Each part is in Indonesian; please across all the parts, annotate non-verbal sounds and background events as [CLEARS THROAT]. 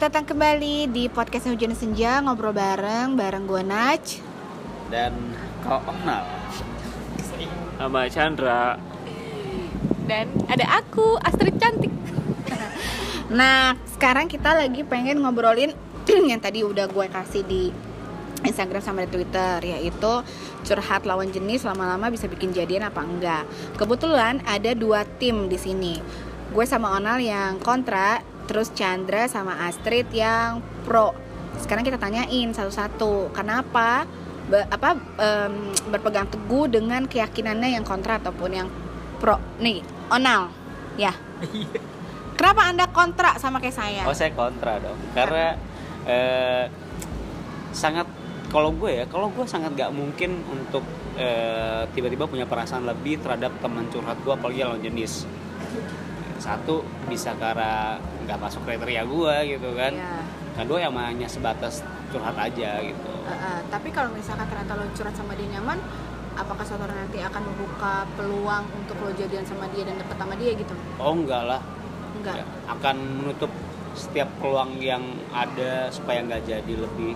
Selamat datang kembali di podcast Hujan Senja ngobrol bareng bareng gue Naj. dan kau kenal sama Chandra dan ada aku Astrid cantik [LAUGHS] Nah, sekarang kita lagi pengen ngobrolin [CLEARS THROAT] yang tadi udah gue kasih di Instagram sama di Twitter yaitu curhat lawan jenis lama-lama bisa bikin jadian apa enggak. Kebetulan ada dua tim di sini. Gue sama Onal yang kontra, terus Chandra sama Astrid yang pro. Sekarang kita tanyain satu-satu, kenapa be- apa em, berpegang teguh dengan keyakinannya yang kontra ataupun yang pro. Nih, Onal. Ya. [LAUGHS] Kenapa Anda kontra sama kayak saya? oh saya kontra dong karena eh, sangat kalau gue ya kalau gue sangat gak mungkin untuk eh, tiba-tiba punya perasaan lebih terhadap teman curhat gue apalagi lawan jenis satu bisa karena nggak masuk kriteria gue gitu kan Iya. kedua yang hanya sebatas curhat aja gitu Uh, uh, tapi kalau misalkan ternyata lo curhat sama dia nyaman, apakah suatu hari nanti akan membuka peluang untuk lo jadian sama dia dan deket sama dia gitu? oh enggak lah Enggak. Ya, akan menutup setiap peluang yang ada supaya nggak jadi lebih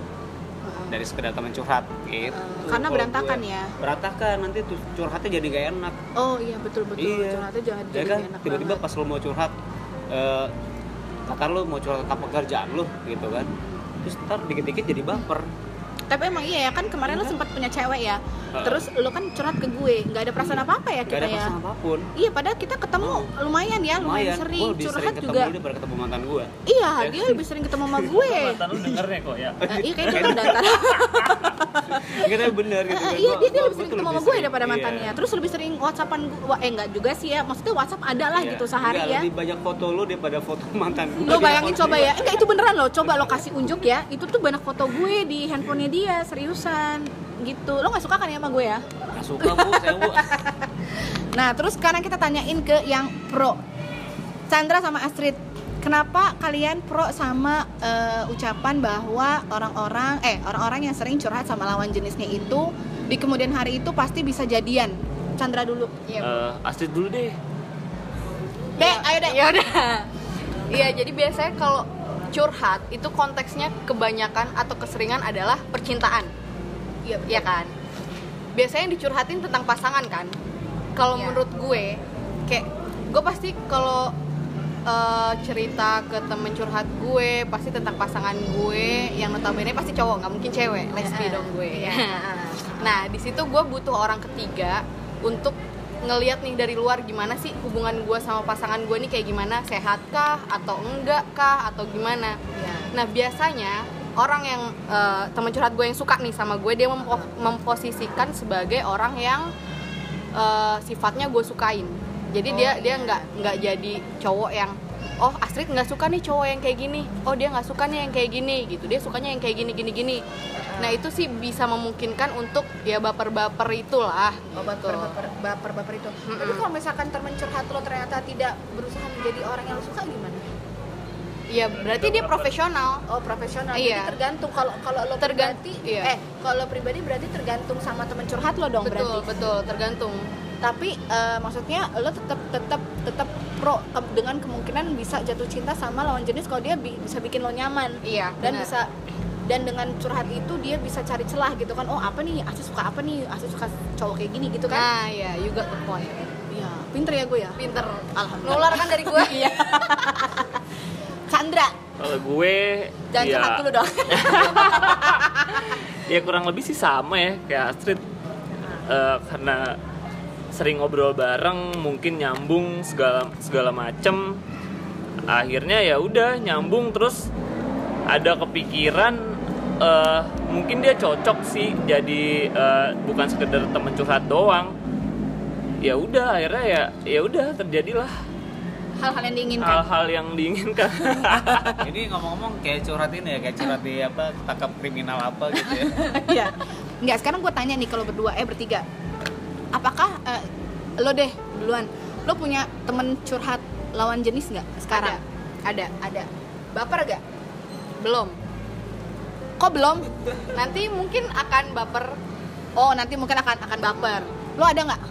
Dari sekedar teman curhat gitu. Uh, karena berantakan gue. ya. Berantakan nanti tuh curhatnya jadi gak enak. Oh iya betul betul. iya. Curhatnya jangan ya jadi kan enak tiba-tiba pas lo mau curhat eh kata lo mau curhat tentang pekerjaan lo gitu kan. Terus ntar dikit-dikit jadi baper. Tapi emang iya ya kan kemarin lo Iya. sempat punya cewek ya. Terus lo kan curhat ke gue, nggak ada perasaan apa apa ya Gak kita ada ya. perasaan apa pun. Iya padahal kita ketemu lumayan ya, lumayan, Lumayan, sering gue lebih curhat sering ketemu juga. lu daripada ketemu mantan gue. Iya, dia lebih sering ketemu sama [LAUGHS] gue. mantan lu dengernya kok ya Eh, iya kayak gitu datar. Enggak tapi bener gitu kan. iya dia, dia lebih sering ketemu sama gue daripada iya. mantannya. Terus lebih sering whatsappan gue eh enggak juga sih ya. Maksudnya whatsapp ada lah Iya. gitu sehari ya. Lebih banyak foto lu daripada foto mantan gue. lo bayangin coba ya. Enggak itu beneran loh. Coba lo kasih unjuk ya. Itu tuh banyak foto gue di handphonenya dia seriusan. Gitu. Lo nggak suka kan ya sama gue ya? Gak suka bu, saya bu. [LAUGHS] nah terus sekarang kita tanyain ke yang pro. Chandra sama Astrid kenapa kalian pro sama eh, ucapan bahwa orang-orang eh orang-orang yang sering curhat sama lawan jenisnya itu di kemudian hari itu pasti bisa jadian? Chandra dulu. Eh, Astrid dulu deh. Dek, ayo dek. ya udah. Iya jadi biasanya kalau curhat itu konteksnya kebanyakan atau keseringan adalah percintaan. Iya, Iya kan? Biasanya yang dicurhatin tentang pasangan kan? Kalau Iya. menurut gue kayak gue pasti kalau eh, cerita ke temen curhat gue pasti tentang pasangan gue yang notabene pasti cowok nggak mungkin cewek lesbi dong gue Iya. [LAUGHS] nah di situ gue butuh orang ketiga untuk ngelihat nih dari luar gimana sih hubungan gue sama pasangan gue nih kayak gimana sehat kah atau enggak kah atau gimana Iya. Nah biasanya orang yang eh, teman curhat gue yang suka nih sama gue dia mempo- memposisikan sebagai orang yang eh, sifatnya gue sukain. Jadi Oh, dia iya. dia nggak nggak jadi cowok yang oh Astrid nggak suka nih cowok yang kayak gini. Oh dia nggak suka nih yang kayak gini gitu. Dia sukanya yang kayak gini gini gini. Nah itu sih bisa memungkinkan untuk ya baper-baper itulah. Oh, baper, baper, baper, baper itu. Tapi kalau misalkan temen curhat lo ternyata tidak berusaha menjadi orang yang lo suka gimana? Ya berarti dia profesional. Oh profesional. Iya. Jadi tergantung kalau kalau lo Tergan- pribadi, iya. eh kalau pribadi berarti tergantung sama temen curhat lo dong Betul berarti. betul tergantung. Tapi eh, maksudnya lo tetap tetap tetap pro ke- dengan kemungkinan bisa jatuh cinta sama lawan jenis kalau dia bi- bisa bikin lo nyaman Iya. dan benar. bisa dan dengan curhat itu dia bisa cari celah gitu kan oh apa nih Asih suka apa nih Asih suka cowok kayak gini gitu kan Nah ya you got the point. Iya, pinter ya gue ya. Pinter. Alhamdulillah. Nular kan dari gue. Iya. [LAUGHS] Chandra, kalau gue jangan ya, curhat dulu dong. [LAUGHS] ya kurang lebih sih sama ya kayak Astrid Eh, karena sering ngobrol bareng mungkin nyambung segala segala macem akhirnya ya udah nyambung terus ada kepikiran eh, mungkin dia cocok sih jadi eh, bukan sekedar temen curhat doang ya udah akhirnya ya ya udah terjadilah Hal-hal yang diinginkan. hal-hal yang diinginkan [LAUGHS] Ini ngomong-ngomong kayak curhat ini ya, kayak curhat di apa, tangkap kriminal apa gitu ya. [LAUGHS] Iya. Enggak, sekarang gue tanya nih kalau berdua eh bertiga. Apakah eh, lo deh duluan, lo punya temen curhat lawan jenis nggak sekarang? Ada. Ada. Baper gak? Belum. Kok belum? Nanti mungkin akan baper. Oh nanti mungkin akan akan baper. Lo ada nggak?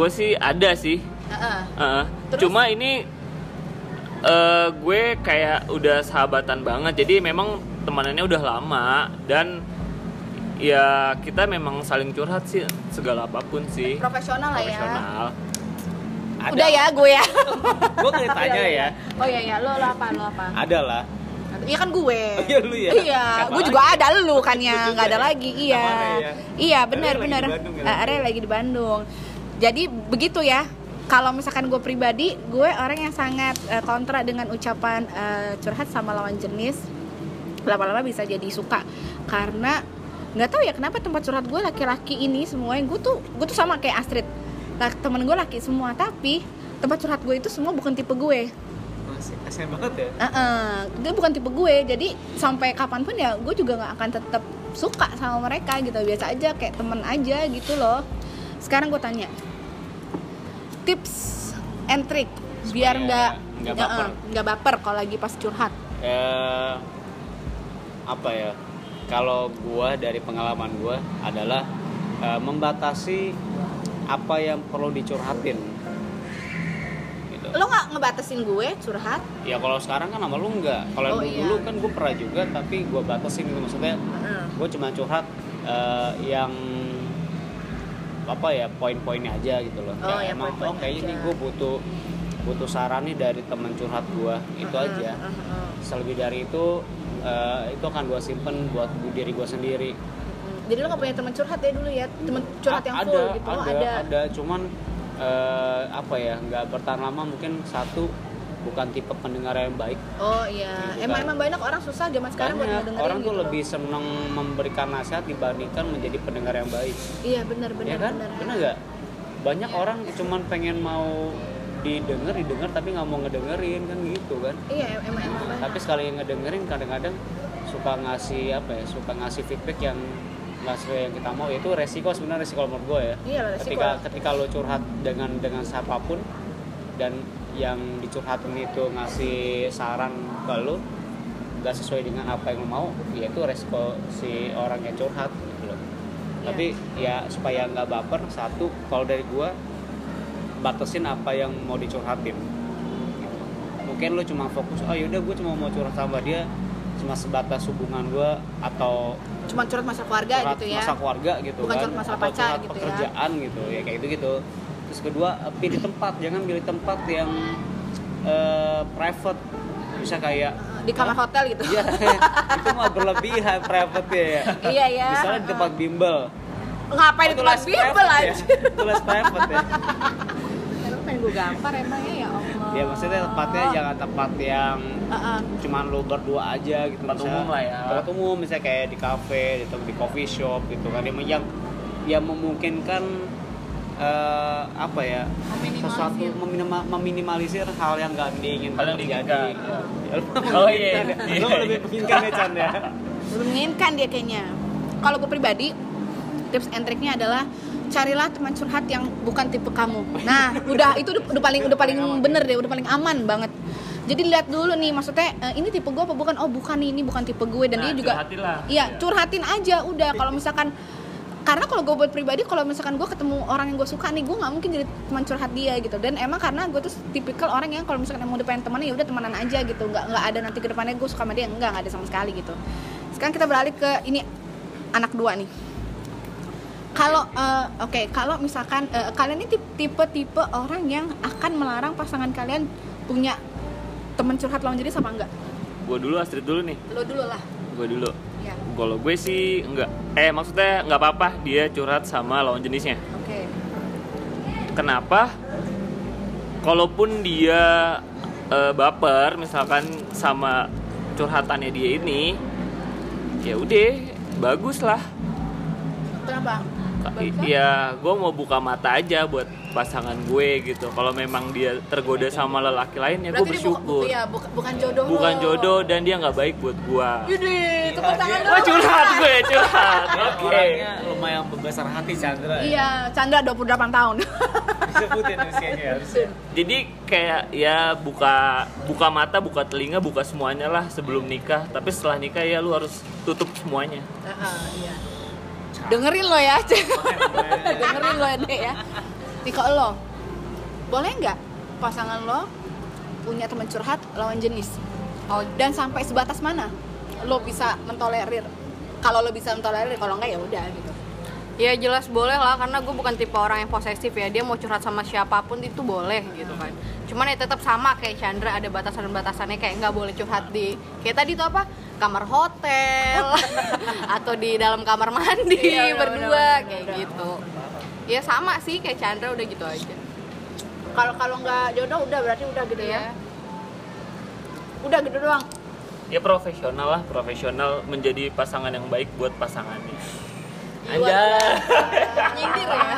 gue sih ada sih Heeh. Heeh. Terus? cuma ini eh, gue kayak udah sahabatan banget jadi memang temanannya udah lama dan ya kita memang saling curhat sih segala apa pun sih Profesional lah ya. Ada. Udah ya gue ya. Gue kayak tanya ya. Oh iya iya, lo lo apa lo apa? Ada lah. Iya kan gue. Oh, iya, lu ya? Iya, Siapa gue lagi? juga ada lu kan ya, nggak ada ya? lagi. Iya. Ya? Iya, benar benar. ya? Are lagi di Bandung. Jadi begitu ya. Kalau misalkan gue pribadi, gue orang yang sangat eh, kontra dengan ucapan eh, curhat sama lawan jenis. Lama-lama bisa jadi suka karena nggak tahu ya kenapa tempat curhat gue laki-laki ini semuanya gue tuh gue tuh sama kayak Astrid. Temen gue laki semua tapi tempat curhat gue itu semua bukan tipe gue. Masih kasihan banget ya. Heeh, dia bukan tipe gue jadi sampai kapan pun ya gue juga nggak akan tetap suka sama mereka gitu biasa aja kayak temen aja gitu loh sekarang gue tanya tips and trick biar Supaya nggak nggak Heeh, baper. nggak baper kalau lagi pas curhat Eh, apa ya? Kalau gua dari pengalaman gua adalah eh, membatasi apa yang perlu dicurhatin. Gitu. lo nggak ngebatasin gue curhat Ya kalau sekarang kan sama lu enggak. Oh, Kalau dulu, iya. dulu kan gue pernah juga tapi gue batasin gitu maksudnya Heeh. gue cuma curhat eh, yang apa ya poin-poinnya aja gitu loh. Oh, ya yang emang oh kayaknya aja. gue butuh butuh saran nih dari teman curhat gue itu Heeh, aja. heeh, heeh. Selebih dari itu eh, itu akan gue simpen buat diri gue sendiri. Jadi lo nggak punya teman curhat ya dulu ya? Teman curhat A- yang ada, full gitu. Ada, Oh, ada ada, cuman eh, apa ya nggak bertahan lama mungkin satu bukan tipe pendengar yang baik. Oh iya. Gitu emang kan. emang banyak orang susah zaman sekarang buat banyak. ngedengerin orang tuh gitu. lebih seneng memberikan nasihat dibandingkan menjadi pendengar yang baik. Iya benar benar ya kan? benar. Benar nggak? Banyak orang cuman pengen mau didengar didengar tapi nggak mau ngedengerin kan gitu kan? Iya emang emang banyak tapi sekali yang ngedengerin kadang-kadang suka ngasih apa ya suka ngasih feedback yang nggak sesuai yang kita mau itu resiko sebenarnya resiko menurut gue ya. Iya resiko. Ketika ketika lo curhat dengan dengan siapa pun dan yang dicurhatin itu ngasih saran ke lo nggak sesuai dengan apa yang lo mau ya itu resiko si orang yang curhat gitu loh. Tapi ya supaya nggak baper satu kalau dari gua batasin apa yang mau dicurhatin mungkin lo cuma fokus oh yaudah gue cuma mau curhat sama dia cuma sebatas hubungan gua atau cuma curhat masalah keluarga curhat gitu ya masalah keluarga gitu Bukan kan curhat masalah pacar curhat gitu ya. pekerjaan gitu ya kayak gitu gitu terus kedua eh, pilih tempat jangan pilih tempat yang eh, private bisa kayak di kamar hotel gitu Iya, [LAUGHS] itu mah berlebihan private ya. Iya, iya. Misalnya di tempat bimbel. ngapain di Itu les bimbel ya. aja Itu les private ya. [LAUGHS] pengen gue gampar emangnya ya Allah Ya maksudnya tempatnya jangan tempat yang Heeh. cuman lu berdua aja gitu. Tempat Misalnya- umum lah ya. Tempat umum misalnya kayak di kafe, di, di coffee shop gitu kan. Yang yang, yang memungkinkan eh, apa ya sesuatu meminima- meminimalisir hal yang gak diinginkan Hal yang terjadi. diinginkan. Ya, lu Oh, iya. ya. Iya, iya. lebih menginginkan ya Chan ya. belum menginginkan dia kayaknya kalau gue pribadi tips and triknya adalah carilah teman curhat yang bukan tipe kamu. Nah udah itu udah, udah paling udah paling bener deh udah paling aman banget. Jadi lihat dulu nih maksudnya eh, ini tipe gue apa bukan? Oh bukan nih ini bukan tipe gue. Dan Nah, dia juga iya curhatin aja udah. Kalau misalkan karena kalau gue buat pribadi kalau misalkan gue ketemu orang yang gue suka nih gue nggak mungkin jadi teman curhat dia gitu. Dan emang karena gue tuh tipikal orang yang kalau misalkan mau pengen temannya ya udah temenan aja gitu. Nggak nggak ada nanti ke depannya gue suka sama dia enggak nggak ada sama sekali gitu. Sekarang kita beralih ke ini anak dua nih kalau eh, oke kalau misalkan eh, kalian ini tip- tipe-tipe orang yang akan melarang pasangan kalian punya teman curhat lawan jenis apa enggak? Gue dulu Astrid dulu nih. Lo dulu lah. Gue dulu. Ya kalau gue sih enggak. Eh maksudnya nggak apa-apa dia curhat sama lawan jenisnya. Oke. Kenapa? Kalaupun dia eh, baper misalkan sama curhatannya dia ini ya udah bagus lah. Kenapa ya gue mau buka mata aja buat pasangan gue gitu kalau memang dia tergoda sama lelaki lain ya gue bersyukur ya, bukan, bukan jodoh bukan lo. jodoh dan dia nggak baik buat gue Yudih, tepuk tangan dulu. Wah curhat gue curhat [LAUGHS] oke Orangnya lumayan besar hati Chandra. ya. Iya, Chandra 28 tahun. Disebutin usianya harusnya. jadi kayak ya buka buka mata buka telinga buka semuanya lah sebelum nikah tapi setelah nikah ya lu harus tutup semuanya iya. Dengerin lo ya. Dengerin lo deh ya. Nih kok lo, boleh nggak pasangan lo punya teman curhat lawan jenis? Oh. Dan sampai sebatas mana lo bisa mentolerir? Kalau lo bisa mentolerir kalau enggak ya udah gitu Ya jelas boleh lah karena gue bukan tipe orang yang posesif ya. Dia mau curhat sama siapa pun itu boleh gitu kan. Cuman ya tetap sama kayak Chandra ada batasan-batasannya kayak nggak boleh curhat di kayak tadi tuh apa? Kamar hotel. [LAUGHS] Atau di dalam kamar mandi Iya, udah, berdua udah, udah, kayak udah. gitu. Ya sama sih kayak Chandra udah gitu aja. Kalau kalau nggak jodoh udah berarti udah gitu ya? Ya udah gitu doang? Ya profesional lah. Profesional menjadi pasangan yang baik buat pasangannya Iya, Anjay. nyindir ya.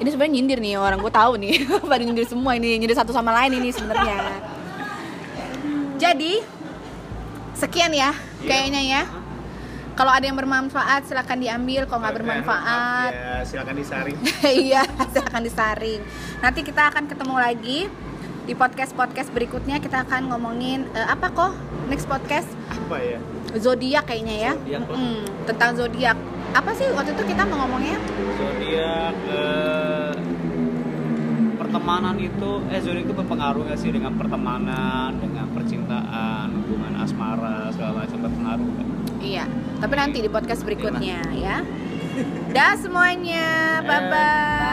Ini sebenarnya nyindir nih orang gue tahu nih. [LAUGHS] Pada nyindir semua ini nyindir satu sama lain ini sebenarnya. Jadi sekian ya kayaknya ya. Kalau ada yang bermanfaat silahkan diambil. Kalau nggak bermanfaat. Ya silakan disaring. [LAUGHS] Iya silahkan disaring. Nanti kita akan ketemu lagi di podcast podcast berikutnya. Kita akan ngomongin eh, apa kok? Next podcast? Apa ya zodiak kayaknya ya Zodiak lah. Mm, tentang zodiak apa sih waktu itu kita mau ngomongnya zodiak eh, pertemanan itu eh zodiak itu berpengaruh gak sih dengan pertemanan dengan percintaan hubungan asmara segala macam berpengaruh nggak? Iya, tapi nanti di podcast berikutnya ya. Dah semuanya, bye bye.